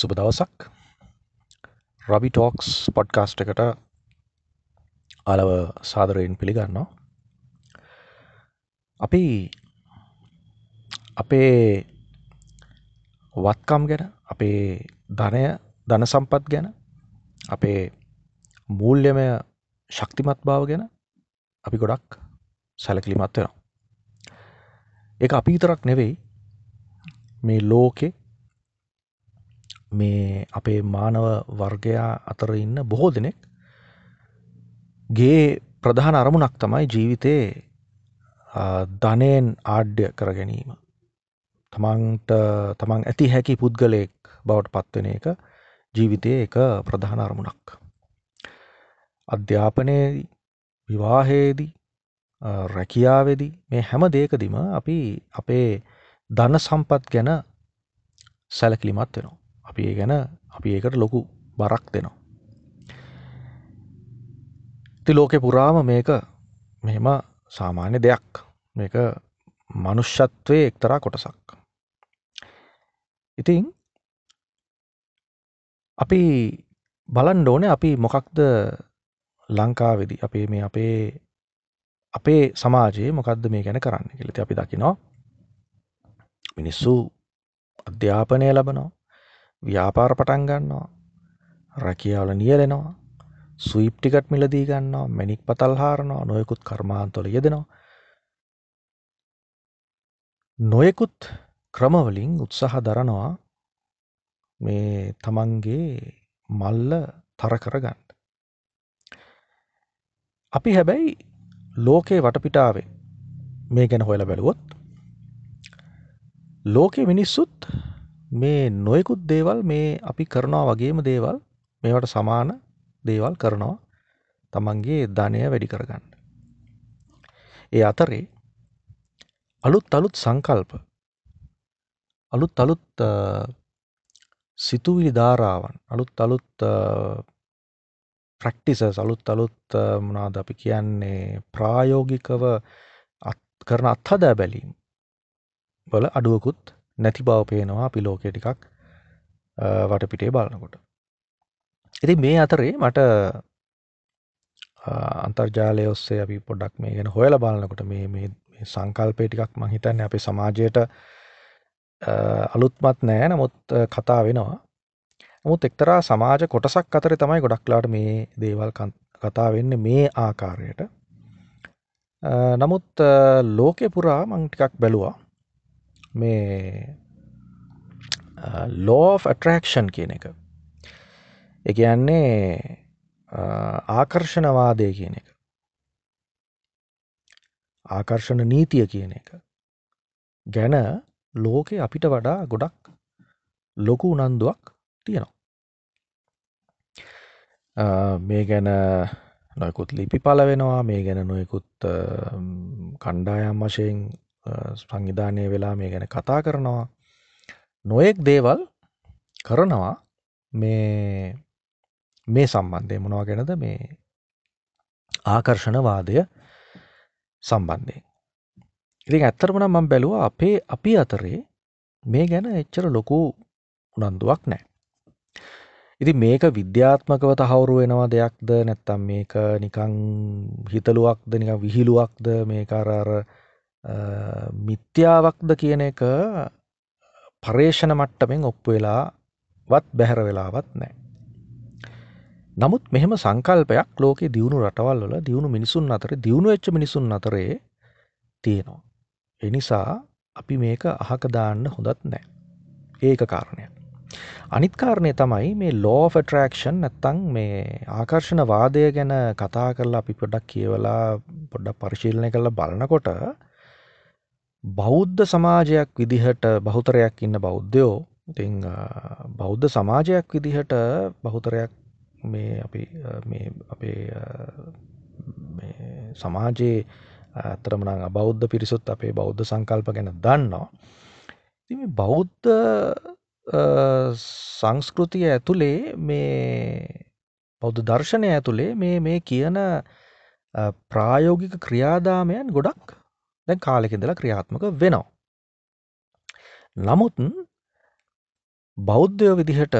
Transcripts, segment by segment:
සුබ දවසක්. රවි talks podcast එකට අලව සාදරයෙන් පිළිගන්නවා. අපි අපේ වත්කම් ගැන අපේ ධනය ධන සම්පත් ගැන අපේ මූල්‍යමය ශක්තිමත් භාව ගැන අපි ගොඩක් සැලකිලිමත් වෙනවා. ඒ අපි විතරක් නෙවෙයි මේ ලෝකෙ මේ අපේ මානව වර්ගයා අතර ඉන්න බොහෝ දෙනෙක් ගේ ප්‍රධාන අරමුණක් තමයි ජීවිතයේ ධනයෙන් ආඩ්‍ය කර ගැනීම. තමන්ට තමන් ඇති හැකි පුද්ගලයෙක් බවට පත්වෙන එක ජීවිතයේ එක ප්‍රධාන අරමුණක්. අධ්‍යාපනයේදී විවාහයේදී රැකියාවේදී මේ හැම දෙයකදීම අපි අපේ ධන සම්පත් ගැන සැලකිලිමත් වෙනවා. අපි ඒ ගැන අපි ඒකට ලොකු බරක් දෙනවා. ති ලෝකෙ පුරාම මේක මෙහෙම සාමාන්‍ය දෙයක් මේක මනුෂ්‍යත්වය එක්තරා කොටසක්. ඉතින් අපි බලන් ඕන අපි මොකක්ද ලංකාවෙදි අපේ මේ අපේ අපේ සමාජයේ මොකක්ද මේ ගැන කරන්න කෙලති අපි දකිනවා මිනිස්සු අධ්‍යාපනය ලබනවා ව්‍යාපාර පටන් ගන්නවා. රැකියාවල නියලෙනවා. සුයිප් ටිකට් මිලදී ගන්නවා. මැනික් පතල් හාරනවා. නොයකුත් කර්මාන්තොල යෙදෙනවා. නොයෙකුත් ක්‍රමවලින් උත්සාහ දරනවා මේ තමන්ගේ මල්ල තර කරගන්න. අපි හැබැයි ලෝකයේ වටපිටාවේ මේ ගැන හොයල බැලුවොත් ලෝකෙ මිනිස්සුත් මේ නොයෙකුත් දේවල් මේ අපි කරනවා වගේම දේවල් මේවට සමාන දේවල් කරනවා තමන්ගේ ධනය වැඩි කරගන්න. ඒ අතරේ අලුත් අලුත් සංකල්ප අලුත් අලුත් සිතුවිලි ධාරාවන් අලුත් අලුත් ප්‍රක්ටිසස් අලුත් අලුත් මනාද අපි කියන්නේ ප්‍රායෝගිකව කරන අත්හදා බැලීම් වල අඩුවකුත් නැති බව පේනවා අපි ලෝකෙ ටිකක් වටපිටේ බලනකොට. ඉති මේ අතරේ මට අන්තර්ජාලය ඔස්සේ අපි පොඩක් මේ ගැන හොයල බලනකොට මේ මේ සංකල්පය ටිකක් මහිතන්න අපේ සමාජයට අලුත්මත් නෑ නමුත් කතා වෙනවා. නමුත් එක්තරා සමාජ කොටසක් අතර තමයි ගොඩක්ලාට මේ දේවල් කතා වෙන්න මේ ආකාරයට. නමුත් ලෝකෙ පුරා මං ටිකක් බැලුවා මේ uh, ලෝ ඇටරක්ෂන් කියන එක. එකයන්නේ uh, ආකර්ෂණවාදය කියන එක. ආකර්ෂණ නීතිය කියන එක. ගැන ලෝකෙ අපිට වඩා ගොඩක් ලොකු උනන්දුවක් තියෙනවා. Uh, මේ ගැන නොයකුත් ලිපි පල වෙනවා මේ ගැන නොයකුත් කණ්ඩායම් වශයෙන් සංවිධානය වෙලා මේ ගැන කතා කරනවා. නොයෙක් දේවල් කරනවා. මේ මේ සම්බන්ධය මොනවා ගැනද? මේ ආකර්ෂණවාදය සම්බන්ධයෙන්. ඉතින් ඇත්තරමන මම බැලුව අපේ අපි අතරේ මේ ගැන එච්චර ලොකු උනන්දුවක් නෑ. ඉති මේක විද්‍යාත්මකව තහවුරු වෙනවා දෙයක්ද? නැත්තම් මේක නිකං හිතලුවක්ද? නික විහිළුවක්ද? මේ කරර මිත්‍යාවක්ද කියන එක පර්ේෂණ මට්ටමෙන් ඔප්පු වෙලාවත් බැහැර වෙලාවත් නෑ. නමුත් මෙහෙම සංකල්පයක් ලෝක දියුණු රටවල් වල දියුණු මිනිසුන් අතර දියුණු එච්ච මිනිසුන් අතරේ තියෙනවා. එනිසා අපි මේක අහකදාන්න හොඳත් නෑ. ඒක කාරණය. අනිත්කාරණය තමයි මේ ලෝ ෆටරක්ෂන් නැත්තං මේ ආකර්ෂණ වාදය ගැන කතා කරලා අපි පොඩක් කියවලා පොඩ්ඩක් පරිශීලනය කරලා බලනකොට බෞද්ධ සමාජයක් විදිහට බහුතරයක් ඉන්න බෞද්ධයෝ ඉතිං බෞද්ධ සමාජයක් විදිහට බහුතරයක් මේ අපි අපේ සමාජයේ ඇතරමනං බෞද්ධ පිරිසුත් අපේ බෞද්ධ සංකල්ප ගැන දන්නවා. ති බෞද්ධ සංස්කෘතිය ඇතුළේ මේ බෞද්ධ දර්ශනය ඇතුළේ මේ මේ කියන ප්‍රායෝගික ක්‍රියාදාමයන් ගොඩක් දැන් කාලෙක ඉඳලා ක්‍රියාත්මක වෙනවා. නමුත් බෞද්ධයෝ විදිහට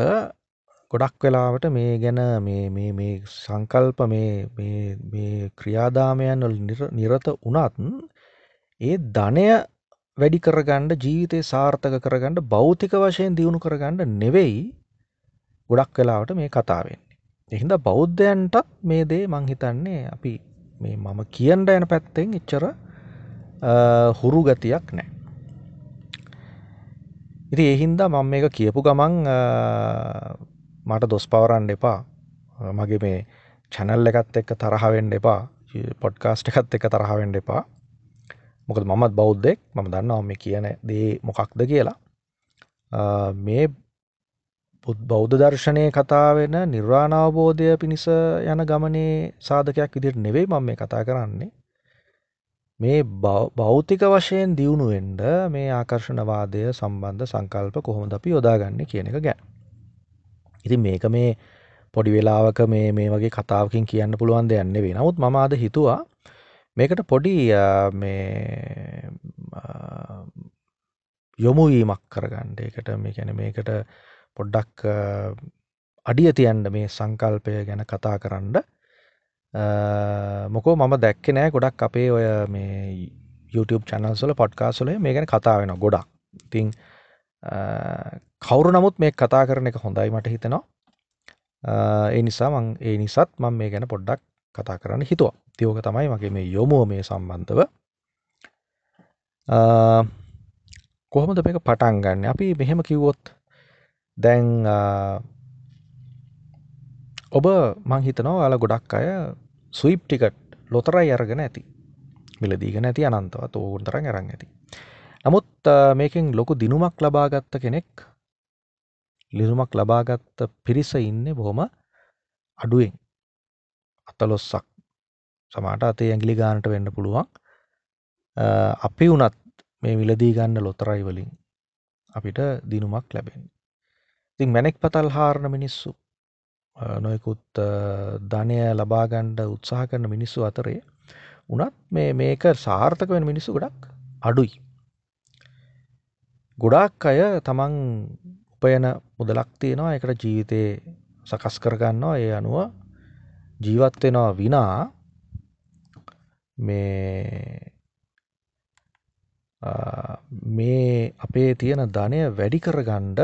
ගොඩක් වෙලාවට මේ ගැන මේ සංකල්ප මේ ක්‍රියාදාමයන් නිරත වනත් ඒ ධනය වැඩි කරගණ්ඩ ජීවිතය සාර්ථක කරගණ්ඩ භෞතික වශයෙන් දියුණු කරගණ්ඩ නෙවෙයි ගොඩක් වෙලාවට මේ කතාවෙන්නේ. එහින්ද බෞද්ධයන්ටත් මේ දේ මංහිතන්නේ අපි මේ මම කියන්ට යන පැත්තෙන් එච්චර හුරු ගතියක් නෑ. ඉති එහින්දා මම මේක කියපු ගමන් මට දොස් පවරන්න එපා. මගේ මේ චැනල් එකත් එක්ක තරහවෙන්ඩ එපා. පොඩ්කාස්ට් එකත් එක තරහවෙන්ඩ එපා. මොකද මමත් බෞද්ධෙක්. මම දන්නවා මේ කියන දේ මොකක්ද කියලා. මේ බෞද්ධ දර්ශනය කතා වෙන නිර්වාණාවබෝධය පිණිස යන ගමනේ සාධකයක් විදිට නෙවෙයි මම මේ කතා කරන්නේ. මේ භෞතික වශයෙන් දියුණුවෙන්ඩ මේ ආකර්ෂණවාදය සම්බන්ධ සංකල්ප කොහොමද අපි යොදාගන්න කියන එක ගැන. ඉතින් මේක මේ පොඩි වෙලාවක මේ මේ වගේ කතාවකින් කියන්න පුළුවන් දෙයන්න වේ නමුත් ම අද හිතුවා මේකට පොඩි යොමුවීමක් කරගණ්ඩ එකට මේ ගැන මේකට පොඩ්ඩක් අඩිය තියන්ට මේ සංකල්පය ගැන කතා කරන්න. මොකෝ මම දැක්ක නෑ ගොඩක් අපේ ඔය මේ YouTube චැනල්සල පොඩ්කාසුලේ මේ ගැන කතා වෙන ගොඩක්. ඉතිං කවුරු නමුත් මේ කතා කරන එක හොඳයි මට හිතෙනවා. ඒ නිසා මං ඒ නිසත් මං මේ ගැන පොඩ්ඩක් කතා කරන්න හිතුවා. තියෝක තමයි මගේ මේ යොමුව මේ සම්බන්ධව. කොහොමද මේක පටන් ගන්න? අපි මෙහෙම කිව්වොත් දැන් ඔබ මං හිතනවා ඔයාලා ගොඩක් අය සුයිප් ටිකට් ලොතරයි අරගෙන ඇති. මිලදීගෙන ඇති අනන්තවත් ඕගුන් තරන් අරන් ඇති. නමුත් මේකෙන් ලොකු දිනුමක් ලබාගත්ත කෙනෙක් ලිනුමක් ලබාගත්ත පිරිස ඉන්න බොහොම අඩුවෙන්. අතලොස්සක්. සමාට අතේ ඇගිලි ගානට වෙන්න පුළුවන්. අපි වනත් මේ විලදී ගන්න ලොතරයි වලින් අපිට දිනුමක් ලැබෙන් ඉතින් මැනෙක් පතල් හාරණ මිනිස්සු නොයකුත් ධනය ලබාගණ්ඩ උත්සාහ කරන මිනිස්සු අතරේ උනත් මේ මේක සාර්ථක වෙන මිනිස්සු ගොඩක් අඩුයි. ගොඩාක් අය තමන් උපයන මුදලක් තියෙනවා. එකට ජීවිතය සකස් කරගන්නවා ඒ අනුව ජීවත්වෙනවා විනා මේ මේ අපේ තියෙන ධනය වැඩි කරගණ්ඩ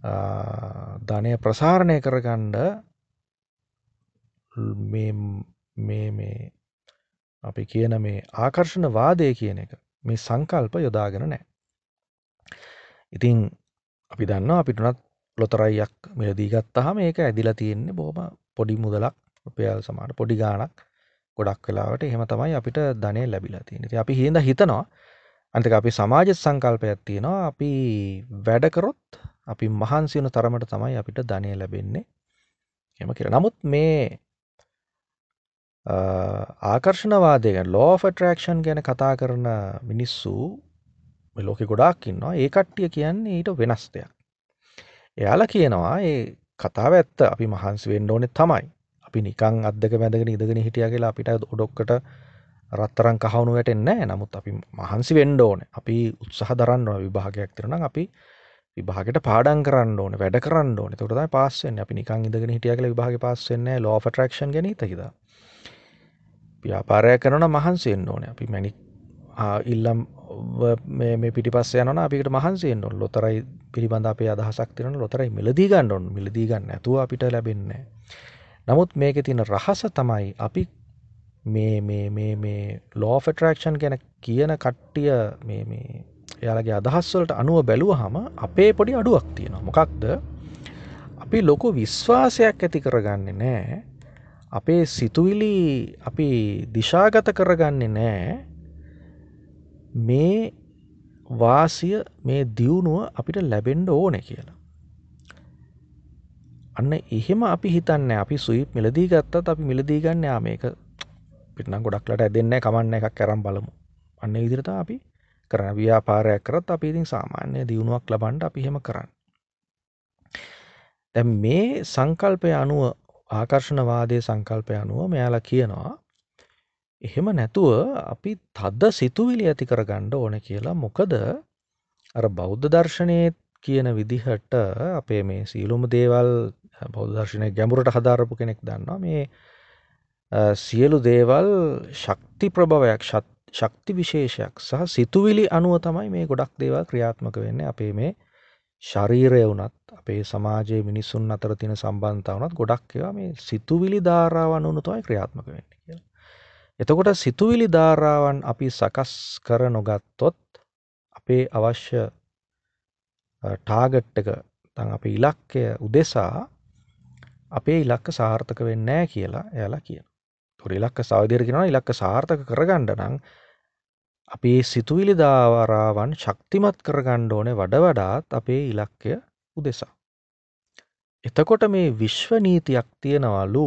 ධනය ප්‍රසාරණය කරගණ්ඩ මේ අපි කියන මේ ආකර්ෂණ වාදය කියන එක මේ සංකල්ප යොදාගෙන නෑ. ඉතින් අපි දන්න අපිටනත් ලොතරයියක් මිලදීගත් හම ඒක ඇදිලා තියෙන්නේ බොහොම පොඩි මුදලක් රුපියල් සමාට පොඩි ගානක් ගොඩක් වෙලාවට එහෙම තමයි අපිට ධනය ලැබිලා තියෙන ති අපි හිද හිතනවා අන්තක අපි සමාජ සංකල්පයක් තියෙනවා. අපි වැඩකරොත් අපි මහන්සියන තරමට තමයි අපිට ධනය ලැබෙන්නේ. එම කියර නමුත් මේ ආකර්ෂණවාදය ගැන ලෝ ෆටරක්ෂන් ගැන කතා කරන මිනිස්සු ලෝකෙ ගොඩාක් ඉන්නවා. ඒ කට්ටිය කියන්නේ ඊට වෙනස් දෙයක්. එයාල කියනවා ඒ කතාව ඇත්ත. අපි මහන්සි වෙන්න ඕනෙ තමයි. අපි නිකං අදක මැදගෙන ඉදගෙන හිටිය කියලා අපිට ඔඩොක්කට රත්තරන් කහවුණු වැටෙන්නේ නමුත් අපි මහන්සි වෙන්ඩ ඕන. අපි උත්සහ දරන්න ඕන විභාගයක් තිරන අපි විභාගට පාඩන් කරන්න ඕන වැඩ කරන්න ඕන. තොටද පස්සෙන් අපි නිකං ඉදගෙන හිටිය කල විභාග පස්සෙන්නේ ලෝ ටරක්ෂන් ගැන තකිද ව්‍යාපාරය කරන මහන්සෙන් ඕන. අපි මැනික් ඉල්ලම් මේ පිටි පස්ස යන අපිට මහන්සයෙන් ඔොල් ලොතරයි පිළිබඳ අපේ අදහසක් තිරන ලොතරයි මිලදී ගන්න ඔන්න මිලදී ගන්න ඇතුව අපිට ලැබෙන්නේ නමුත් මේක තියෙන රහස තමයි අපි මේ ලෝෆටරක්ෂන් ගැන කියන කට්ටිය එයාලගේ අදහස්වලට අනුව බැලුව හම අපේ පොඩි අඩුවක් තියෙන මොකක්ද? අපි ලොකු විශ්වාසයක් ඇති කරගන්න නෑ අපේ සිතුවිලි අපි දිශාගත කරගන්නේ නෑ මේ වාසිය මේ දියුණුව අපිට ලැබෙන්ඩ ඕන කියලා. අන්න එහෙම අපි හිතන්න. අපි සුයිප් මිලදී ගත්තත් අපි මිලදී ගන්න මේක පිටනම් ගොඩක්ලට ඇදන්න කමන්න එකක් කරම් බලමු. අන්න ඉදිරිත අපි කරන ව්‍යාපාරයක් කරත් අපි ඉතින් සාමාන්‍ය දියුණුවක් ලබන්ඩ අපි හෙම කරන්න. දැ මේ සංකල්පය අනුව ආකර්ෂණවාදය සංකල්පය අනුව මෙයාලා කියනවා එහෙම නැතුව අපි තද්ද සිතුවිලි ඇති කරගණ්ඩ ඕන කියලා මොකද? අර බෞද්ධ දර්ශනය කියන විදිහට අපේ මේ සියලුම දේවල් බෞද්ධ දර්ශනය ගැඹුරට හදාරපු කෙනෙක් දන්නවා. මේ සියලු දේවල් ශක්ති ප්‍රභවයක් ශක්ති විශේෂයක් සහ සිතුවිලි අනුව තමයි මේ ගොඩක් දේවල් ක්‍රියාත්මක වෙන්නේ අපේ මේ ශරීරය වුණත් අපේ සමාජයේ මිනිස්සුන් අතර තියෙන සම්බන්ධතා වුණත් ගොඩක් ඒවා මේ සිතුවිලි ධාරාවන් අනුව තමයි ක්‍රියාත්මක වෙන්නේ කියලා. එතකොට සිතුවිලි ධාරාවන් අපි සකස් කර නොගත්තොත් අපේ අවශ්‍ය ටාගට් එක නැත්නම් අපේ ඉලක්කය උදෙසා අපේ ඉලක්ක සාර්ථක වෙන්නේ නැහැ කියලා එයාලා කියනවා. ඒතකොට ඉලක්ක සාවිදිර කියනවා ඉලක්ක සාර්ථක කරගන්න නම් අපේ සිතුවිලි ධාරාවන් ශක්තිමත් කරගන්න ඕනේ වඩ වඩාත් අපේ ඉලක්කය උදෙසා. එතකොට මේ විශ්ව නීතියක් තියෙනවලු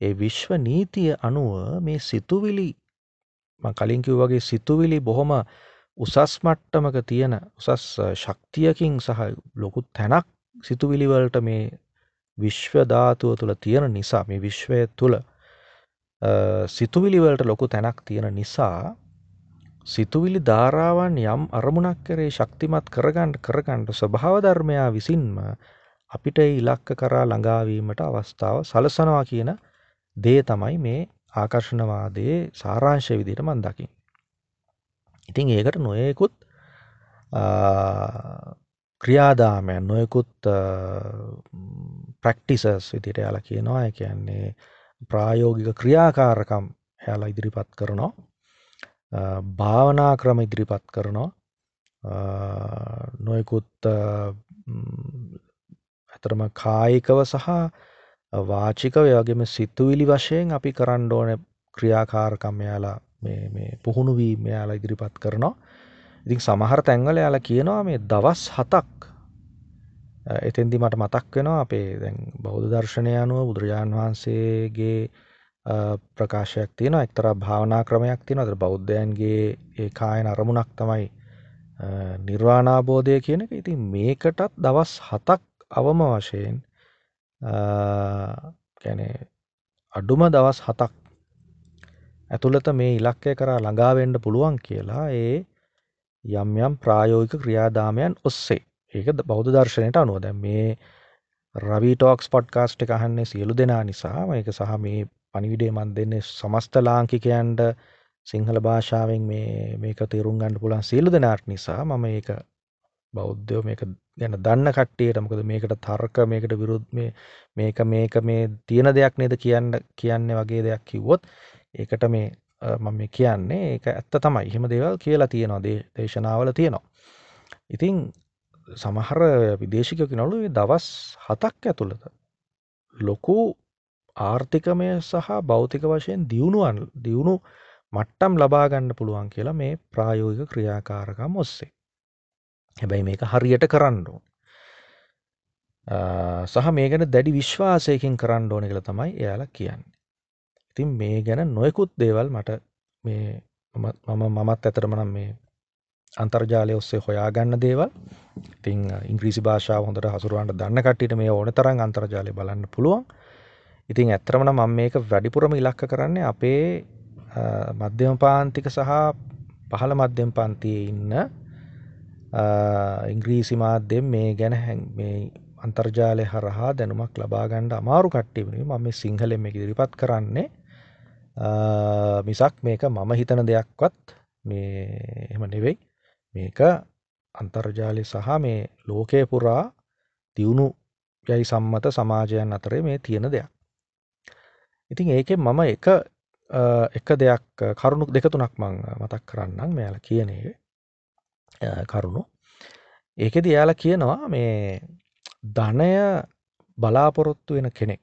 ඒ විශ්ව නීතිය අනුව මේ සිතුවිලි මම කලින් කිව්වා වගේ සිතුවිලි බොහොම උසස් මට්ටමක තියෙන උසස් ශක්තියකින් සහ ලොකු තැනක් සිතුවිලි වලට මේ විශ්ව ධාතුව තුළ තියෙන නිසා මේ විශ්වය තුළ සිතුවිලි වලට ලොකු තැනක් තියෙන නිසා සිතුවිලි ධාරාවන් යම් අරමුණක් කරේ ශක්තිමත් කරගන්න කරගන්න ස්වභාව ධර්මයා විසින්ම අපිට ඉලක්ක කරා ළඟාවීමට අවස්ථාව සලසනවා කියන දේ තමයි මේ ආකර්ෂණවාදයේ සාරාංශය විදිහට මම දකින්නේ. ඉතින් ඒකට නොයෙකුත් ක්‍රියාදාමයන් නොයෙකුත් ප්‍රැක්ටිසස් විදිහට යාලා කියනවා. ඒ කියන්නේ ප්‍රායෝගික ක්‍රියාකාරකම් එයාලා ඉදිරිපත් කරනවා. භාවනා ක්‍රම ඉදිරිපත් කරනවා නොයකුත් ඇතරම කායිකව සහ වාචිකව වගේම සිතුවිලි වශයෙන් අපි කරන්න ඕන ක්‍රියාකාරකම් යාලා මේ පුහුණු වීම යාලා ඉදිරිපත් කරනවා ඉතින් සමහර තැන්වල යාලා කියනවා මේ දවස් හතක් එතෙන්දි මට මතක් වෙනවා අපේ දැන් බෞද්ධ දර්ශනය අනුව බුදුරජාණන් වහන්සේගේ ප්‍රකාශයක් තියෙන එක්තරා භාවනා ක්‍රමයක් තියෙනවද බෞද්ධයන්ගේ ඒ කායන අරමුණක් තමයි නිර්වාණාබෝධය කියන එක. ඉතින් මේකටත් දවස් හතක් අවම වශයෙන් ගැන අඩුම දවස් හතක් ඇතුළත මේ ඉලක්කය කරා ළඟාවෙන්ඩ පුළුවන් කියලා ඒ යම් යම් ප්‍රායෝගික ක්‍රියාදාමයන් ඔස්සේ. ඒක බෞද්ධ දර්ශනයට අනුව. දැ මේ රවිටෝක්ස් පොඩ්කාස්ට් එක අහන්නේ සියලු දෙනා නිසා. ඒක සහ මේ පනිවිඩේ මන් දෙන්නේ සමස්ත ලාංකිකයන්ට සිංහල භාෂාවෙන් මේක තේරුම් ගන්න පුළන් සියලු දෙනාට නිසා මම ඒක බෞද්ධයෝ මේක ගැන දන්න කට්ටියට මොකද මේකට තර්ක මේකට විරුද් මේක මේක මේ තියෙන දෙයක් නේද කියන්න කියන්නේ වගේ දෙයක් කිව්වොත් ඒකට මේ මම කියන්නේ ඒක ඇත්ත තමයි. එහෙම දේවල් කියලා තියෙනවා දේශනාවල තියෙනවා. ඉතින් සමහර විදේශිකයෝ කියනවලු දවස් හතක් ඇතුළත ලොකු ආර්ථිකමය සහ භෞතික වශයෙන් දියුණුවන් දියුණු මට්ටම් ලබා ගන්න පුළුවන් කියලා මේ ප්‍රායෝගික ක්‍රියාකාරකම් ඔස්සේ. හැබැයි මේක හරියට කරන්න ඕන. සහ මේ ගැන දැඩි විශ්වාසයකින් කරන්න ඕන කියලා තමයි එයාලා කියන්නේ. ඉතින් මේ ගැන නොයෙකුත් දේවල් මට මේ මම මමත් ඇතරම නම් මේ අන්තර්ජාලය ඔස්සේ හොයාගන්න දේවල් ඉතින් ඉංග්‍රීසි භාෂාව හොඳට හසුරුවන්ට දන්න කට්ටියට මේ ඕන තරම් අන්තර්ජාලය බලන්න පුළුවන්. ඉතින් ඇත්තරමන මම මේක වැඩිපුරම ඉලක්ක කරන්නේ අපේ මධ්‍යම පාන්තික සහ පහළ මධ්‍යම පන්තියේ ඉන්න ඉංග්‍රීසි මාධ්‍යෙන් මේ ගැන මේ අන්තර්ජාලය හරහා දැනුමක් ලබාගණ්ඩ අමාරු කට්ටිවනි මම සිංහලෙන් මේ ඉදිරිපත් කරන්නේ. මිසක් මේක මම හිතන දෙයක්වත් මේ එම නෙවෙයි. මේක අන්තර්ජාලය සහ මේ ලෝකය පුරා තිවුණු යයි සම්මත සමාජයන් අතරේ මේ තියෙන දෙයක්. ඉතින් ඒකෙන් මම එක එක දෙයක් කරුණු දෙක තුනක් මං මතක් කරන්නම්. මෙයාල කියන කරුණු. ඒකෙද එයාලා කියනවා මේ ධනය බලාපොරොත්තු වෙන කෙනෙක්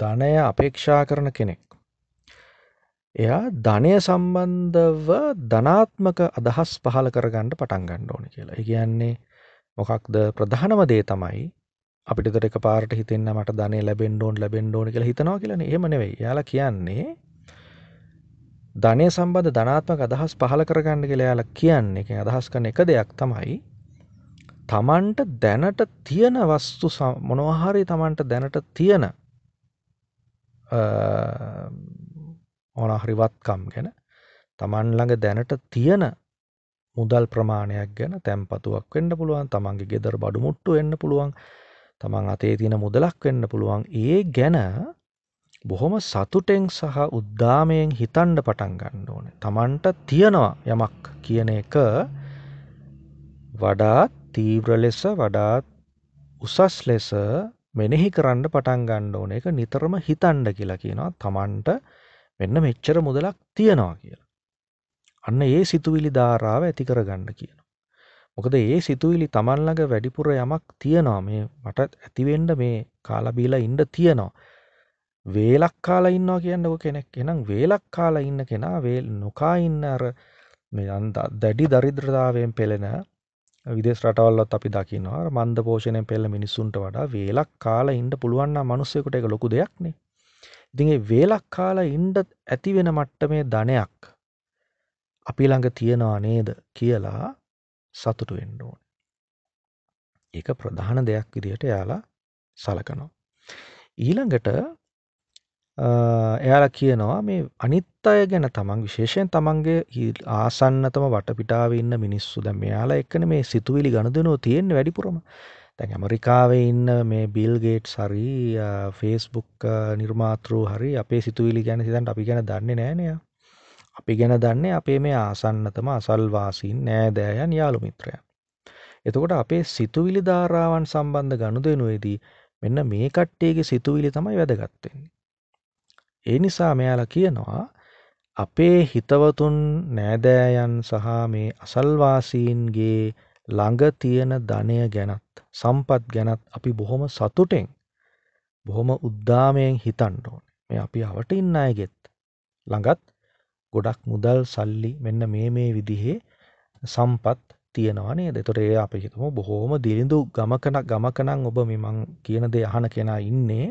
ධනය අපේක්ෂා කරන කෙනෙක් එයා ධනය සම්බන්ධව ධනාත්මක අදහස් පහල කරගන්න පටන් ගන්න ඕන කියලා. ඒ කියන්නේ මොකක්ද ප්‍රධානම දේ තමයි අපිට එතකොට එකපාරට හිතෙන්න මට ධනෙ ලැබෙන්න ඕන ලැබෙන්න ඕන කියලා හිතනවා කියලානේ. එහෙම නෙවෙයි. එයාලා කියන්නේ ධනය සම්බන්ධ ධනාත්මක අදහස් පහල කරගන්න කියලා එයාලා කියන්නේ. ඒකෙන් අදහස් කරන එක දෙයක් තමයි තමන්ට දැනට තියෙන වස්තු මොනවා හරි තමන්ට දැනට තියෙන මොනවා හරි වත්කම් ගැන තමන් ළඟ දැනට තියෙන මුදල් ප්‍රමාණයක් ගැන තැන්පතුවක් වෙන්න පුළුවන් තමන්ගේ ගෙදර බඩු මුට්ටු වෙන්න පුළුවන් තමන් අතේ තියෙන මුදලක් වෙන්න පුළුවන්. ඒ ගැන බොහොම සතුටෙන් සහ උද්දාමයෙන් හිතන්න පටන් ගන්න ඕන. තමන්ට තියෙනවා යමක් කියන එක වඩාත් තීව්‍ර ලෙස වඩාත් උසස් ලෙස මෙනෙහි කරන්න පටන් ගන්න ඕන. එක නිතරම හිතන්න කියලා කියනවා. තමන්ට මෙන්න මෙච්චර මුදලක් තියෙනවා කියලා. අන්න ඒ සිතුවිලි ධාරාව ඇති කරගන්න කියනවා. මොකද ඒ සිතුවිලි තමන් ළඟ වැඩිපුර යමක් තියෙනවා මේ මට ඇතිවෙන්න මේ කාලා බීලා ඉන්න තියෙනවා. වේලක් කාලා ඉන්නවා කියන්නකො කෙනෙක්. එහෙනම් වේලක් කාලා ඉන්න කෙනා වේල් නොකා ඉන්න අර මේ දැඩි දරිද්‍රතාවයෙන් පෙළෙන විදේශ රටවල්ලත් අපි දකිනවා මන්ද පෝෂණයෙන් පෙළ මිනිස්සුන්ට වඩා වේලක් කාලා ඉන්න පුළුවන් නම් මිනිස්සෙකුට ඒක ලොකු දෙයක් නේ. ඉතින් ඒ වේලක් කාලා ඉන්න ඇති වෙන මට්ටමේ ධනයක් අපි ළඟ තියනවා නේද කියලා සතුටු වෙන්න ඕනේ. ඒක ප්‍රධාන දෙයක් විදිහට එයාලා සලකනවා. ඊළඟට එයාලා කියනවා මේ අනිත් අය ගැන තමන් විශේෂයෙන් තමන්ගේ ආසන්නතම වටපිටාවේ ඉන්න මිනිස්සු දැන් මෙයාලා එක්කනේ මේ සිතුවිලි ගනුදෙනුව තියෙන්නේ වැඩිපුරම. දැන් ඇමරිකාවේ ඉන්න මේ බිල් ගේට්ස් හරි ෆේස්බුක් නිර්මාතෘ හරි අපේ සිතුවිලි ගැන හිතන්න අපි ගැන දන්නේ නෑනේ. අපි ගැන දන්නේ අපේ මේ ආසන්නතම අසල්වාසීන් නෑදෑයන් යාළු මිත්‍රයන්. එතකොට අපේ සිතුවිලි ධාරාවන් සම්බන්ධ ගනුදෙනුවේදී මෙන්න මේ කට්ටියගේ සිතුවිලි තමයි වැදගත් වෙන්නේ. ඒ නිසා මෙයාලා කියනවා අපේ හිතවතුන් නෑදෑයන් සහ මේ අසල්වාසීන්ගේ ළඟ තියෙන ධනය ගැනත් සම්පත් ගැනත් අපි බොහොම සතුටෙන් බොහොම උද්දාමයෙන් හිතන්න ඕනේ. මේ අපි අවට ඉන්න අයගෙත් ළඟත් ගොඩක් මුදල් සල්ලි මෙන්න මේ මේ විදිහේ සම්පත් තියෙනවා නේද? එතකොට ඒ අපි හිතමු බොහොම දිලිඳු ගමක ගමක නම් ඔබ මම කියන දේ අහන කෙනා ඉන්නේ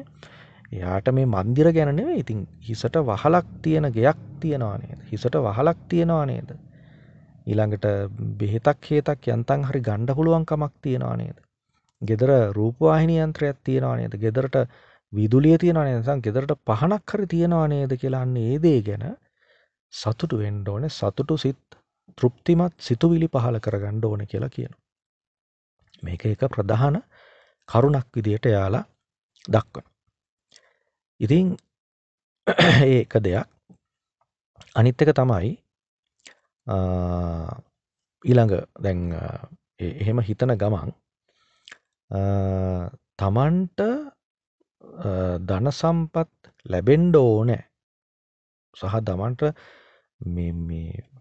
එයාට මේ මන්දිර ගැන නෙවෙයි ඉතින් හිසට වහලක් තියෙන ගෙයක් තියෙනවා නේද? හිසට වහලක් තියෙනවා නේද? ඊළඟට බෙහෙතක් හේතක් යන්තම් හරි ගන්න පුළුවන් කමක් තියෙනවා නේද? ගෙදර රූපවාහිනී යන්ත්‍රයක් තියෙනවා නේද? ගෙදරට විදුලිය තියෙනවා නේද? නැත්නම් ගෙදරට පහනක් හරි තියෙනවා නේද කියලා අන්න ඒ දේ ගැන සතුටු වෙන්න ඕනේ. සතුටු සිත් තෘප්තිමත් සිතුවිලි පහල කරගන්න ඕනේ කියලා කියනවා. මේක එක ප්‍රධාන කරුණක් විදියට යාලා දක්වන. ඉතින් ඒ එක දෙයක් අනිත් එක තමයි ඊළඟ දැන් එහෙම හිතන ගමන් තමන්ට ධන සම්පත් ලැබෙන්න ඕනේ. සහ තමන්ට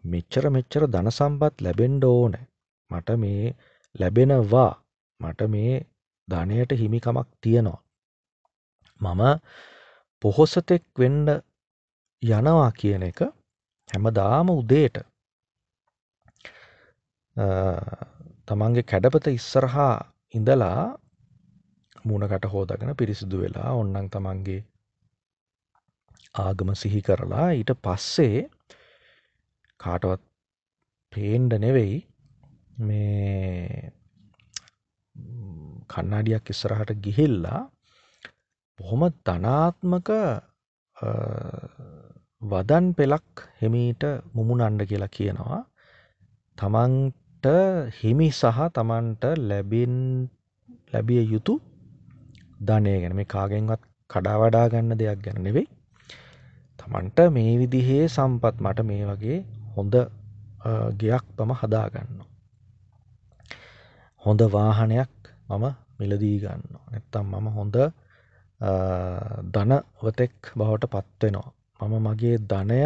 මෙච්චර මෙච්චර ධන සම්පත් ලැබෙන්න ඕනේ. මට මේ ලැබෙනවා. මට මේ ධනයට හිමිකමක් තියෙනවා. මම පොහොසතෙක් වෙන්න යනවා කියන එක හැමදාම උදේට. තමන්ගේ කැඩපත ඉස්සරහා ඉඳලා මූණකට හෝදගෙන පිරිසිදු වෙලා ඔන්නන් තමන්ගේ ආගම සිහි කරලා ඊට පස්සේ කාටවත් පේන්ඩ නෙවෙයි මේ කන්නාඩියක් ඉස්සරහට ගිහිල්ලා බොහොම ධනාත්මක වදන් පෙළක් හෙමීට මුමුණන්ඩ කියලා කියනවා. තමන්ට හිමි සහ තමන්ට ලැබින් ලැබිය යුතු ධනය ගැන මේ කාගෙන්වත් කඩාවඩා ගන්න දෙයක් ගැන නෙවෙයි. තමන්ට මේ විදිහේ සම්පත් මට මේ වගේ හොඳ ගෙයක් මම හදාගන්න. හොඳ වාහනයක් මම මිලදී ගන්න. නැත්තම් මම හොඳ ධනවතෙක් බවට පත්වෙනවා. මම මගේ ධනය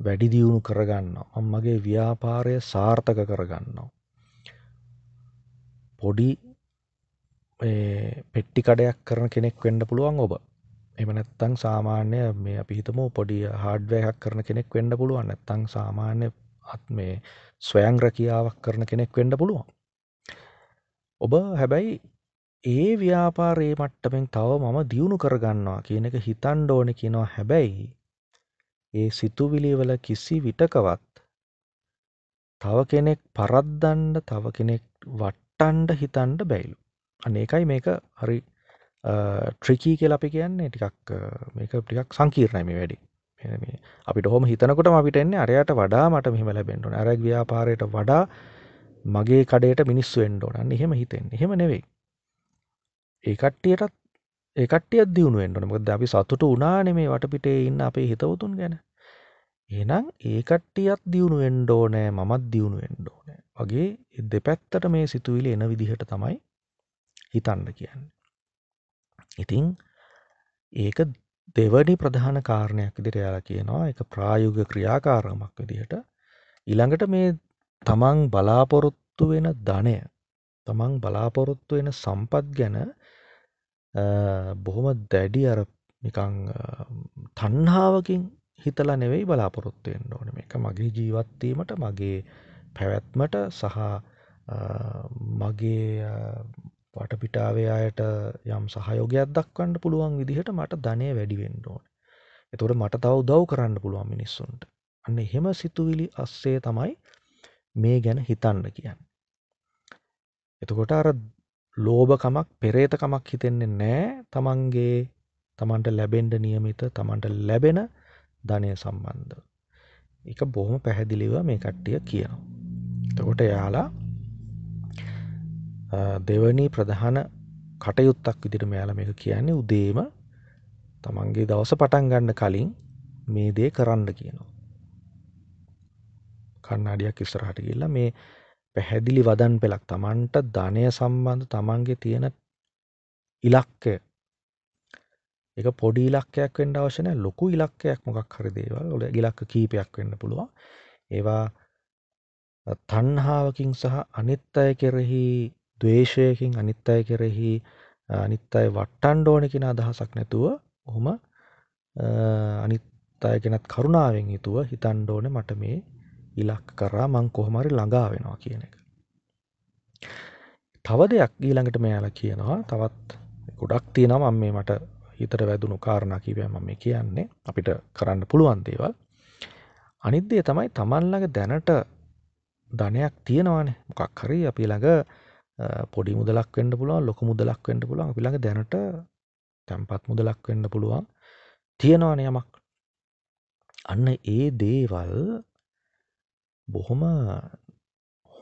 වැඩි දියුණු කරගන්නවා. මම මගේ ව්‍යාපාරය සාර්ථක කරගන්නවා. පොඩි පෙට්ටි කඩයක් කරන කෙනෙක් වෙන්න පුළුවන් ඔබ. එහෙම නැත්නම් සාමාන්‍ය මේ අපි හිතමු පොඩි හાર્ඩ්වෙයාර් එකක් කරන කෙනෙක් වෙන්න පුළුවන්. නැත්නම් සාමාන්‍ය මේ ස්වයං රැකියාවක් කරන කෙනෙක් වෙන්න පුළුවන්. ඔබ හැබැයි ඒ ව්‍යාපාරයේ මට්ටමෙන් තව මම දියුණු කරගන්නවා කියන එක හිතන්න ඕනේ කියනවා හැබැයි ඒ සිතුවිලි වල කිසි විටකවත් තව කෙනෙක් පරද්දන්න තව කෙනෙක් වට්ටන්න හිතන්න බැයිලු. අන්න ඒකයි මේක හරි ට්‍රිකී කියලා අපි කියන්නේ ටිකක් මේක ටිකක් සංකීර්ණයි මේ වැඩි. අපිට හොම හිතනකොට අපිට එන්නේ අරයට වඩා මට මෙහෙම ලැබෙන්න ඕනේ. අර ව්‍යාපාරයට වඩා මගේ කඩේට මිනිස්සු එන්න ඕන. අන්න එහෙම හිතෙන්නේ. එහෙම නෙවෙයි. ඒ කට්ටියටත් ඒ කට්ටියත් දියුණු වෙන්න ඕනේ. මොකද අපි සතුටු වුණානේ මේ වටපිටේ ඉන්න අපේ හිතවතුන් ගැන. එහෙනම් ඒ කට්ටියත් දියුණු වෙන්න ඕනේ. මමත් දියුණු වෙන්න ඕනේ. වගේ දෙපැත්තට මේ සිතුවිලි එන විදිහට තමයි හිතන්න කියන්නේ. ඉතින් ඒක දෙවනි ප්‍රධාන කාරණයක් විදිහට එයාලා කියනවා. ඒක ප්‍රායෝගික ක්‍රියාකාරකමක් විදිහට ඊළඟට මේ තමන් බලාපොරොත්තු වෙන ධනය තමන් බලාපොරොත්තු වෙන සම්පත් ගැන බොහොම දැඩි අර නිකං තන්හාාවකින් හිතලා නෙවෙයි බලාපොරොත්තු වෙන්න ඕන මේක මගේ ජීවත්වීමට මගේ පැවැත්මට සහ මගේ වටපිටාවේ අයට යම් සහයෝගයක් දක්වන්න පුළුවන් විදිහට මට ධනය වැඩි වෙන්න ඕන. එතකොට මට තව උදව් කරන්න පුළුවන් මිනිස්සුන්ට. අන්න එහෙම සිතුවිලි අස්සේ තමයි මේ ගැන හිතන්න කියන්න. එතකොට අර ලෝභකමක් පෙරේතකමක් හිතෙන්නේ නෑ තමන්ගේ තමන්ට ලැබෙන්ඩ නියමිත තමන්ට ලැබෙන ධනය සම්බන්ධ. එක බොහොම පැහැදිලිව මේ කට්ටිය කියනවා. එතකොට එයාලා දෙවනි ප්‍රධාන කටයුත්තක් විදිට මෙයාල මේක කියන්නේ උදේම තමන්ගේ දවස පටන් ගන්න කලින් මේ දේ කරන්න කියනවා. කන්නාඩියක් ඉස්සරහට ගිහිල්ලා මේ පැහැදිලි වදන් පෙළක්. Tamanට ධනය සම්බන්ධ Tamanගේ තියෙන ඉලක්කය. ඒක පොඩි ඉලක්කයක් වෙන්න අවශ්‍ය නැහැ. ලොකු ඉලක්කයක් මොකක් හරි දේවල් වල ඉලක්ක කීපයක් වෙන්න පුළුවන්. ඒවා තණ්හාවකින් සහ අනිත් අය කෙරෙහි ද්වේෂයකින් අනිත් අය කෙරෙහි අනිත් අය වට්ටන්න ඕන කියන අදහසක් නැතුව ඔහොම අනිත් අය ගැනත් කරුණාවෙන් යුතුව හිතන්න ඕනේ මට මේ ඉලක්ක කරා මං කොහොමරි ළඟා වෙනවා කියන එක. තව දෙයක් ඊළඟට මෙයාලා කියනවා තවත් ගොඩක් තියෙනවා මම මේ මට හිතට වැදුණු කාරණා කීපයක් මම මේ කියන්නේ අපිට කරන්න පුළුවන් දේවල්. අනිත් දේ තමයි Taman ළඟ දැනට ධනයක් තියෙනවානේ මොකක් හරි අපි ළඟ පොඩි මුදලක් වෙන්න පුළුවන් ලොකු මුදලක් වෙන්න පුළුවන් අපි ළඟ දැනට තැම්පත් මුදලක් වෙන්න පුළුවන් තියෙනවානේ යමක්. අන්න ඒ දේවල් බොහොම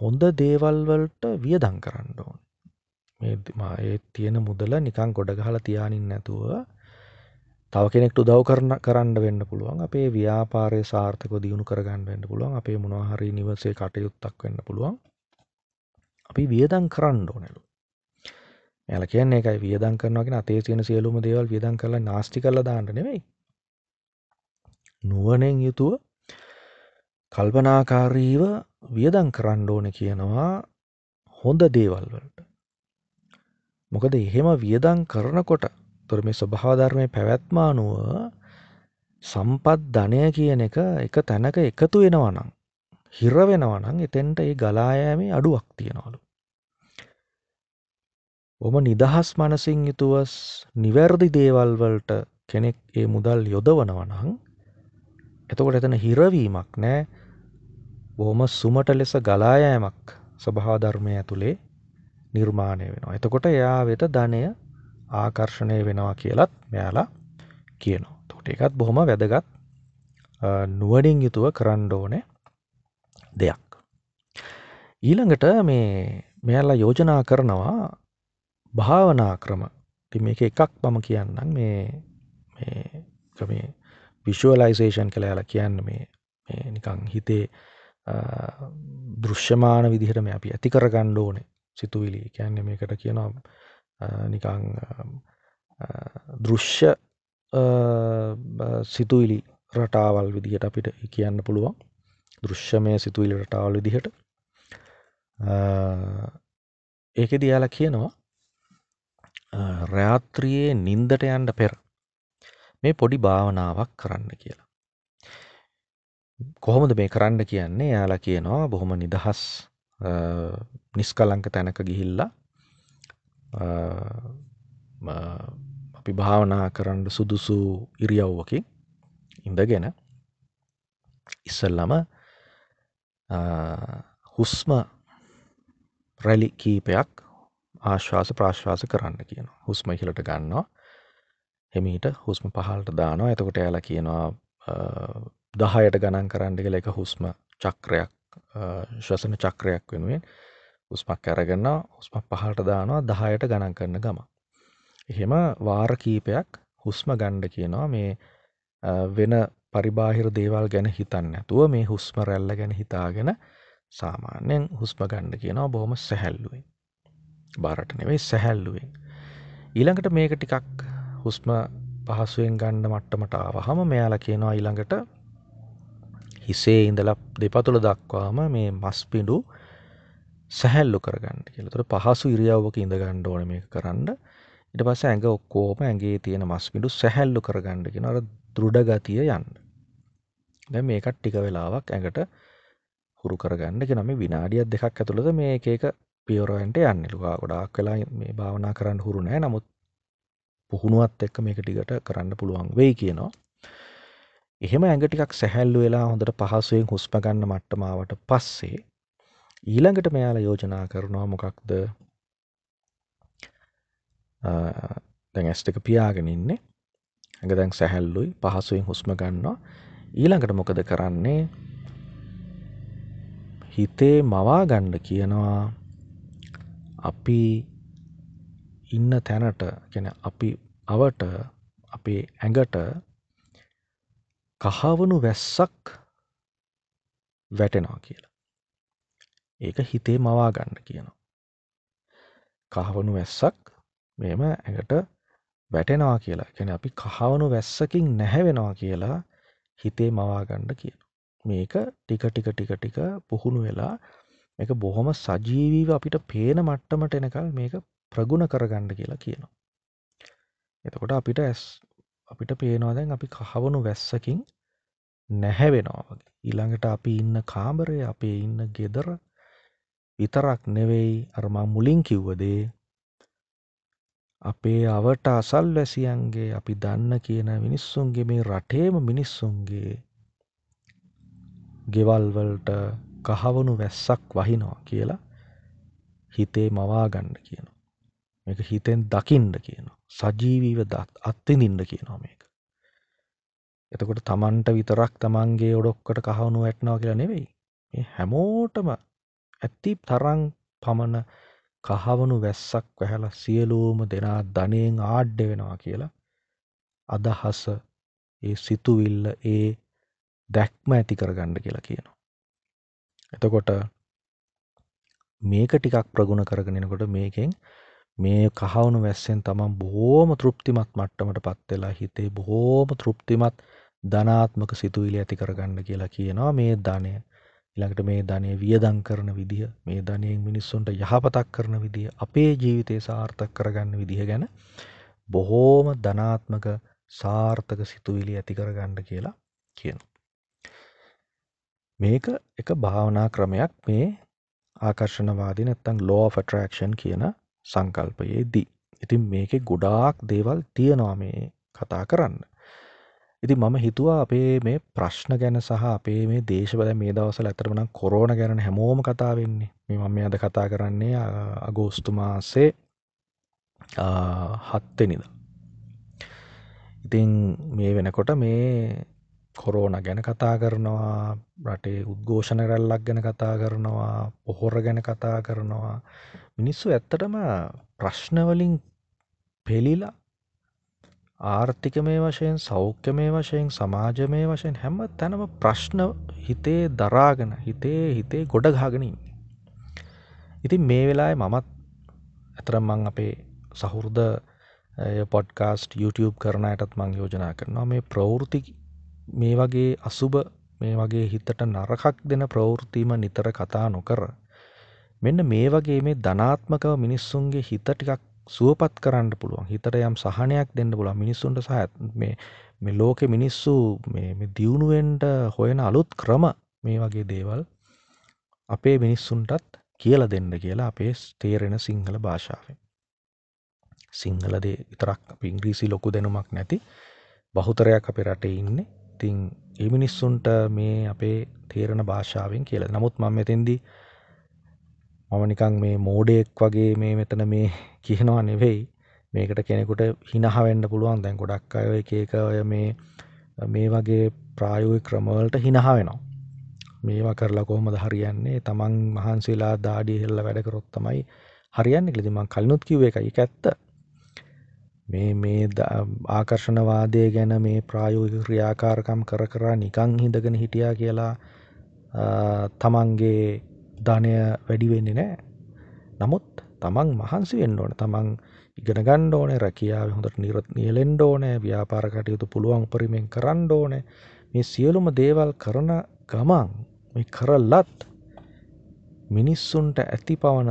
හොඳ දේවල් වලට වියදම් කරන්න ඕන. මේ ඒ තියෙන මුදල නිකන් ගොඩ ගහලා තියානින් නැතුව තව කෙනෙක්ට උදව් කරන කරන්න වෙන්න පුළුවන්. අපේ ව්‍යාපාරය සාර්ථකව දියුණු කරගන්න වෙන්න පුළුවන්. අපේ මොනවා හරි නිවසේ කටයුත්තක් වෙන්න පුළුවන්. අපි වියදම් කරන්න ඕනලු. එයාලා කියන්නේ ඒකයි වියදම් කරනවා කියන අතේ තියෙන සියලුම දේවල් වියදම් කරලා නාස්ති කරලා දාන්න නෙමෙයි. නුවණෙන් යුතුව කල්පනාකාරීව වියදම් කරන්න ඕන කියනවා හොඳ දේවල් වලට. මොකද එහෙම වියදම් කරනකොට තොර මේ ස්වභාවධර්මය පැවැත්ම අනුව සම්පත් ධනය කියන එක එක තැනක එකතු වෙනවනම් හිර වෙනවනම් එතෙන්ට ඒ ගලායෑමේ අඩුවක් තියෙනවලු. ඔම නිදහස් මනසින් යුතුව නිවැරදි දේවල් වලට කෙනෙක් ඒ මුදල් යොදවනවනං එතකොට එතන හිරවීමක් නෑ බොහොම සුමට ලෙස ගලායෑමක් ස්වභාධර්මය ඇතුළේ නිර්මාණය වෙනවා. එතකොට එයා වෙත ධනය ආකර්ෂණය වෙනවා කියලත් මෙයාලා කියනවා. තොට එකත් බොහොම වැදගත් නුවනින් යුතුව කරන්න ඕනේ දෙයක්. ඊළඟට මේ මෙයාලා යෝජනා කරනවා භාවනා ක්‍රම ති මේක එකක් මම කියන්නම් මේ විශුවලයිසේෂන් කළ යාලා කියන්න මේ නිකං හිතේ දෘශ්‍යමාන විදිහටම අපි ඇති කරගන්න ඕනේ සිතුවිලි. කියන්නේ මේකට කියනවා නිකං දෘශ්‍ය සිතුවිලි රටාවල් විදිහට අපිට කියන්න පුළුවන්. දෘශ්‍යමය සිතුවිලි රටාවල් විදිහට. ඒක දියාල කියනවා රාත්‍රියයේ නින්දට යන්න පෙර මේ පොඩි භාවනාවක් කරන්න කියලා. කොහොමද මේ කරන්න කියන්නේ? යාලා කියනවා බොහොම නිදහස් නිස්කලංක තැනක ගිහිල්ලා අපි භාවනා කරන්න සුදුසු ඉරියව්වකින් ඉඳගෙන ඉස්සල්ලම හුස්ම රැලි කීපයක් ආශ්වාස ප්‍රාශ්වාස කරන්න කියනවා. හුස්ම ඉහලට ගන්නවා. හෙමීට හුස්ම පහල්ට දානවා. එතකොට යාලා කියනවා දහයට ගණන් කරන්න කියලා එක හුස්ම චක්‍රයක් ශ්වසන චක්‍රයක් වෙනුවෙන් හුස්මක් අරගෙන හුස්මක් පහළට දානවා දහයට ගණන් කරන ගම. එහෙම වාර කීපයක් හුස්ම ගන්න කියනවා මේ වෙන පරිබාහිර දේවල් ගැන හිතන්නේ නැතුව මේ හුස්ම රැල්ල ගැන හිතාගෙන සාමාන්‍යයෙන් හුස්ම ගන්න කියනවා බොහොම සැහැල්ලුවෙන්. බාරට නෙවෙයි සැහැල්ලුවෙන්. ඊළඟට මේක ටිකක් හුස්ම පහසුවෙන් ගන්න මට්ටමට ආවහම මෙයාලා කියනවා ඊළඟට හිසේ ඉඳලා දෙපතුල දක්වාම මේ මස් පිඬු සැහැල්ලු කරගන්න කියලා. ඒතර පහසු ඉරියව්වක ඉඳ ගන්න ඕනේ මේක කරන්න. ඊට පස්සේ ඇඟ ඔක්කොම ඇඟේ තියෙන මස් පිඬු සැහැල්ලු කරගන්න කියන අර දෘಢ ගතිය යන්න. දැන් මේකත් ටික වෙලාවක් ඇඟට හුරු කරගන්න කියන මේ විනාඩියක් දෙකක් ඇතුළත මේ එක එක පියවරවලට යන්නේ. ලුකා ගොඩාක් වෙලා මේ භාවනා කරන්න හුරු නැහැ. නමුත් පුහුණුවත් එක්ක මේක ටිකට කරන්න පුළුවන් වෙයි කියනවා. එහෙම ඇඟ ටිකක් සැහැල්ලු වෙලා හොඳට පහසුවෙන් හුස්ම ගන්න මට්ටම ආවට පස්සේ ඊළඟට මෙයාලා යෝජනා කරනවා මොකක්ද? දැන් ඇස් දෙක පියාගෙන ඉන්නේ. ඇඟ දැන් සැහැල්ලුයි පහසුවෙන් හුස්ම ගන්නවා. ඊළඟට මොකද කරන්නේ? හිතේ මවා ගන්න කියනවා අපි ඉන්න තැනට ගැන අපි අවට අපේ ඇඟට කහවනු වැස්සක් වැටෙනවා කියලා. ඒක හිතේ මවා ගන්න කියනවා. කහවනු වැස්සක් මෙම ඇඟට වැටෙනවා කියලා ගැන අපි කහවනු වැස්සකින් නැහැවෙනවා කියලා හිතේ මවා ගන්න කියන. මේක ටික ටික ටික ටික පුහුණු වෙලා මේක බොහොම සජීවීව අපිට පේන මට්ටමට එනකල් මේක ප්‍රගුණ කරගන්න කියලා කියනවා. එතකොට අපිට ඇස් අපිට පේනවා දැන් අපි කහවණු වැස්සකින් නැහැවෙනවා වගේ. ඊළඟට අපි ඉන්න කාමරය අපේ ඉන්න ගෙදර විතරක් නෙවෙයි අර මම මුලින් කිව්ව දේ අපේ අවට අසල්වැසියන්ගේ අපි දන්න කියන මිනිස්සුන්ගේ මේ රටේම මිනිස්සුන්ගේ ගෙවල් වලට කහවණු වැස්සක් වහිනවා කියලා හිතේ මවා ගන්න කියනවා. මේක හිතෙන් දකින්න කියනවා. සජීවීව අත්විඳින්න කියනවා මේක. එතකොට තමන්ට විතරක් තමන්ගේ ඔඩොක්කට කහවණු වැටෙනවා කියලා නෙවෙයි. මේ හැමෝටම ඇති තරම් පමණ කහවණු වැස්සක් වැහැලා සියලුම දෙනා ධනයෙන් ආඩ්‍ය වෙනවා කියලා අදහස ඒ සිතුවිල්ල ඒ දැක්ම ඇති කරගන්න කියලා කියනවා. එතකොට මේක ටිකක් ප්‍රගුණ කරගෙන එනකොට මේකෙන් මේ කහවුණු වැස්සෙන් තමන් බොහෝම තෘප්තිමත් මට්ටමට පත්වෙලා හිතේ බොහෝම තෘප්තිමත් ධනාත්මක සිතුවිලි ඇති කරගන්න කියලා කියනවා මේ ධනය ඊළඟට මේ ධනය වියදම් කරන විදිහ මේ ධනයෙන් මිනිස්සුන්ට යහපතක් කරන විදිහ අපේ ජීවිතේ සාර්ථක කරගන්න විදිහ ගැන බොහෝම ධනාත්මක සාර්ථක සිතුවිලි ඇති කරගන්න කියලා කියනවා. මේක එක භාවනා ක්‍රමයක් මේ ආකර්ෂණවාදී නැත්තම් law of attraction කියන සංකල්පයේදී. ඉතින් මේකේ ගොඩාක් දේවල් තියෙනවා මේ කතා කරන්න. ඉතින් මම හිතුවා අපේ මේ ප්‍රශ්න ගැන සහ අපේ මේ දේශවල මේ දවස්වල ඇත්තටම නම් කොරෝනා ගැන හැමෝම කතා වෙන්නේ. මේ මම අද කතා කරන්නේ අගෝස්තු මාසේ 7 වෙනිදා. ඉතින් මේ වෙනකොට මේ කොරෝන ගැන කතා කරනවා රටේ උද්ඝෝෂණ රැල්ලක් ගැන කතා කරනවා පොහොර ගැන කතා කරනවා මිනිස්සු ඇත්තටම ප්‍රශ්නවලින් පෙළිලා ආර්ථිකමය වශයෙන් සෞඛ්‍යමය වශයෙන් සමාජමය වශයෙන් හැම තැනම ප්‍රශ්න හිතේ දරාගෙන හිතේ හිතේ ගොඩ ගහගෙන ඉතින් මේ වෙලාවේ මමත් ඇතරම් මං අපේ සහෘද පොඩ්කාස්ට් YouTube කරන අයටත් මං යෝජනා කරනවා මේ ප්‍රවෘති මේ වගේ අසුබ මේ වගේ හිතට නරකක් දෙන ප්‍රවෘත්තිම නිතර කතා නොකර මෙන්න මේ වගේ මේ ධනාත්මකව මිනිස්සුන්ගේ හිත ටිකක් සුවපත් කරන්න පුළුවන්. හිතට යම් සහනයක් දෙන්න පුළුවන්. මිනිස්සුන්ට සහ මේ මේ ලෝකෙ මිනිස්සු මේ දියුණුවෙන්ට හොයන අලුත් ක්‍රම මේ වගේ දේවල් අපේ මිනිස්සුන්ටත් කියල දෙන්න කියලා අපේ තේරෙන සිංහල භාෂාවෙන්. සිංහලදේ විතරක් පිංග්‍රීසි ලොකු දෙනුමක් නැති බහුතරයක් අපේ රටේ ඉන්න. ඉතින් ඒ මිනිස්සුන්ට මේ අපේ තේරණ භාෂාවෙන් කියල. නමුත් මම මෙතෙන්දී මම නිකං මේ මෝඩෙක් වගේ මේ මෙතන මේ කියනවා නෙවෙයි මේකට කෙනෙකුට හිනහවෙන්න පුළුවන් දැන් ගොඩක් අය එක එක ඔය මේ මේ වගේ ප්‍රායෝගික ක්‍රමවලට හිනහා වෙනවා. මේවා කරලා කොහොමද හරියන්නේ තමන් මහන්සිලා දාඩිය හෙල්ල වැඩ කරොත් තමයි හරියන්නේ කියලා. ඉතින් මම කලිනුත් කිව්ව එකයි ඒක ඇත්ත. මේ මේ ආකර්ෂණවාදය ගැන මේ ප්‍රායෝගික ක්‍රියාකාරකම් කර කර නිකන් හිඳගෙන හිටියා කියලා තමන්ගේ ධනය වැඩි වෙන්නේ නැහැ. නමුත් තමන් මහන්සි වෙන්න ඕන. තමන් ඉගෙන ගන්න ඕනේ, රැකියාව හොඳට නියැලෙන්න ඕනේ, ව්‍යාපාර කටයුතු පුළුවන් උපරිමයෙන් කරන්න ඕනේ. මේ සියලුම දේවල් කරන ගමන් මේ කරලත් මිනිස්සුන්ට ඇති පවන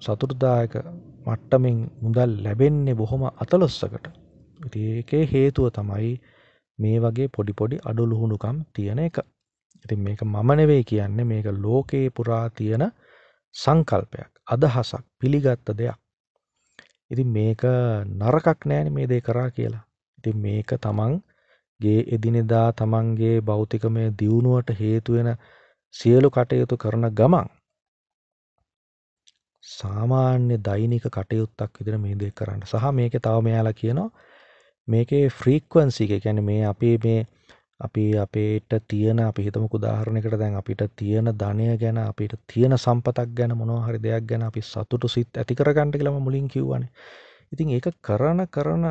සතුටුදායක මට්ටමින් මුදල් ලැබෙන්නේ බොහොම අතලොස්සකට. ඉතින් ඒකේ හේතුව තමයි මේ වගේ පොඩි පොඩි අඩුලුහුණුකම් තියෙන එක. ඉතින් මේක මම නෙවෙයි කියන්නේ මේක ලෝකේ පුරා තියෙන සංකල්පයක්, අදහසක්, පිළිගත්ත දෙයක්. ඉතින් මේක නරකක් නෑනේ මේ දේ කරා කියලා. ඉතින් මේක තමන්ගේ එදිනෙදා තමන්ගේ භෞතිකමය දියුණුවට හේතු වෙන සියලු කටයුතු කරන ගමන් සාමාන්‍ය දෛනික කටයුත්තක් විදිහට මේ දේ කරන්න. සහ මේකේ තව මෙයාලා කියනවා මේකේ ෆ්‍රීකවන්සි එක කියන්නේ මේ අපේ මේ අපි අපේට තියෙන අපි හිතමුකෝ උදාහරණයකට දැන් අපිට තියෙන ධනය ගැන අපිට තියෙන සම්පතක් ගැන මොනවා හරි දෙයක් ගැන අපි සතුටු සිත් ඇති කරගන්න කියලා මම මුලින් කිව්වනේ. ඉතින් ඒක කරන කරන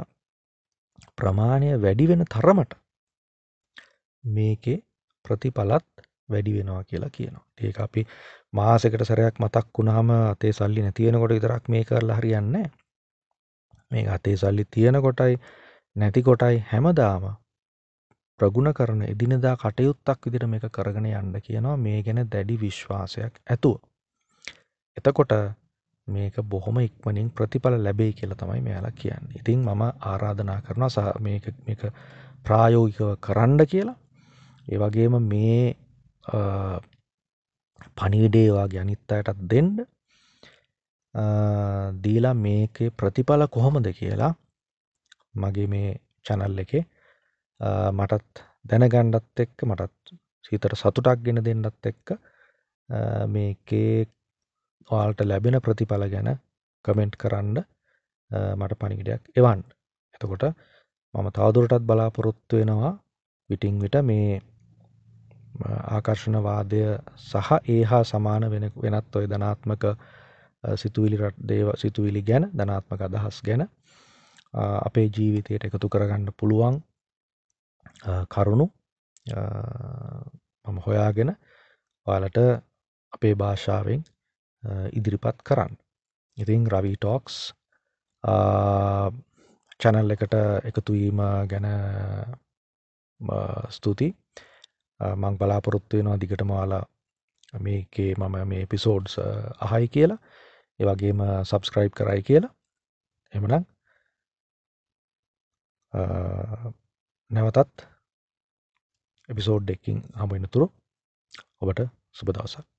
ප්‍රමාණය වැඩි වෙන තරමට මේකේ ප්‍රතිඵලත් වැඩි වෙනවා කියලා කියනවා. ඒක අපි මාසෙකට සැරයක් මතක් වුණාම අතේ සල්ලි නැති වෙනකොට විතරක් මේ කරලා හරියන්නේ නැහැ. මේක අතේ සල්ලි තියෙන කොටයි නැති කොටයි හැමදාම ප්‍රගුණ කරන එදිනෙදා කටයුත්තක් විදිහට මේක කරගෙන යන්න කියනවා මේ ගැන දැඩි විශ්වාසයක් ඇතුව. එතකොට මේක බොහොම ඉක්මනින් ප්‍රතිඵල ලැබෙයි කියලා තමයි මෙයාලා කියන්නේ. ඉතින් මම ආරාධනා කරනවා සහ මේක මේක ප්‍රායෝගිකව කරන්න කියලා. ඒ වගේම මේ පණිවිඩේ වගේ අනිත් අයටත් දෙන්න. දීලා මේකේ ප්‍රතිඵල කොහොමද කියලා මගේ මේ channel එකේ මටත් දැනගන්නත් එක්ක මටත් හිතට සතුටක් ගෙන දෙන්නත් එක්ක මේකේ ඔයාලට ලැබෙන ප්‍රතිඵල ගැන කමෙන්ට් කරන්න මට පණිවිඩයක් එවන්න. එතකොට මම තවදුරටත් බලාපොරොත්තු වෙනවා විටින් විට මේ ආකර්ෂණවාදය සහ ඒ හා සමාන වෙන වෙනත් ඔය ධනාත්මක සිතුවිලි දේව සිතුවිලි ගැන ධනාත්මක අදහස් ගැන අපේ ජීවිතයට එකතු කරගන්න පුළුවන් කරුණු මම හොයාගෙන ඔයාලට අපේ භාෂාවෙන් ඉදිරිපත් කරන්න. ඉතින් රවී ටෝක්ස් චැනල් එකට එකතුවීම ගැන ස්තුතියි. මං බලාපොරොත්තු වෙනවා දිගටම ඔයාලා මේකේ මම මේ එපිසෝඩ්ස් අහයි කියලා. ඒ වගේම සබස්ක්‍රයිබ් කරයි කියලා. එමනම් නැවතත් එපිසෝඩ් එකින් හමුවෙන තුරු ඔබට සුබ දවසක්.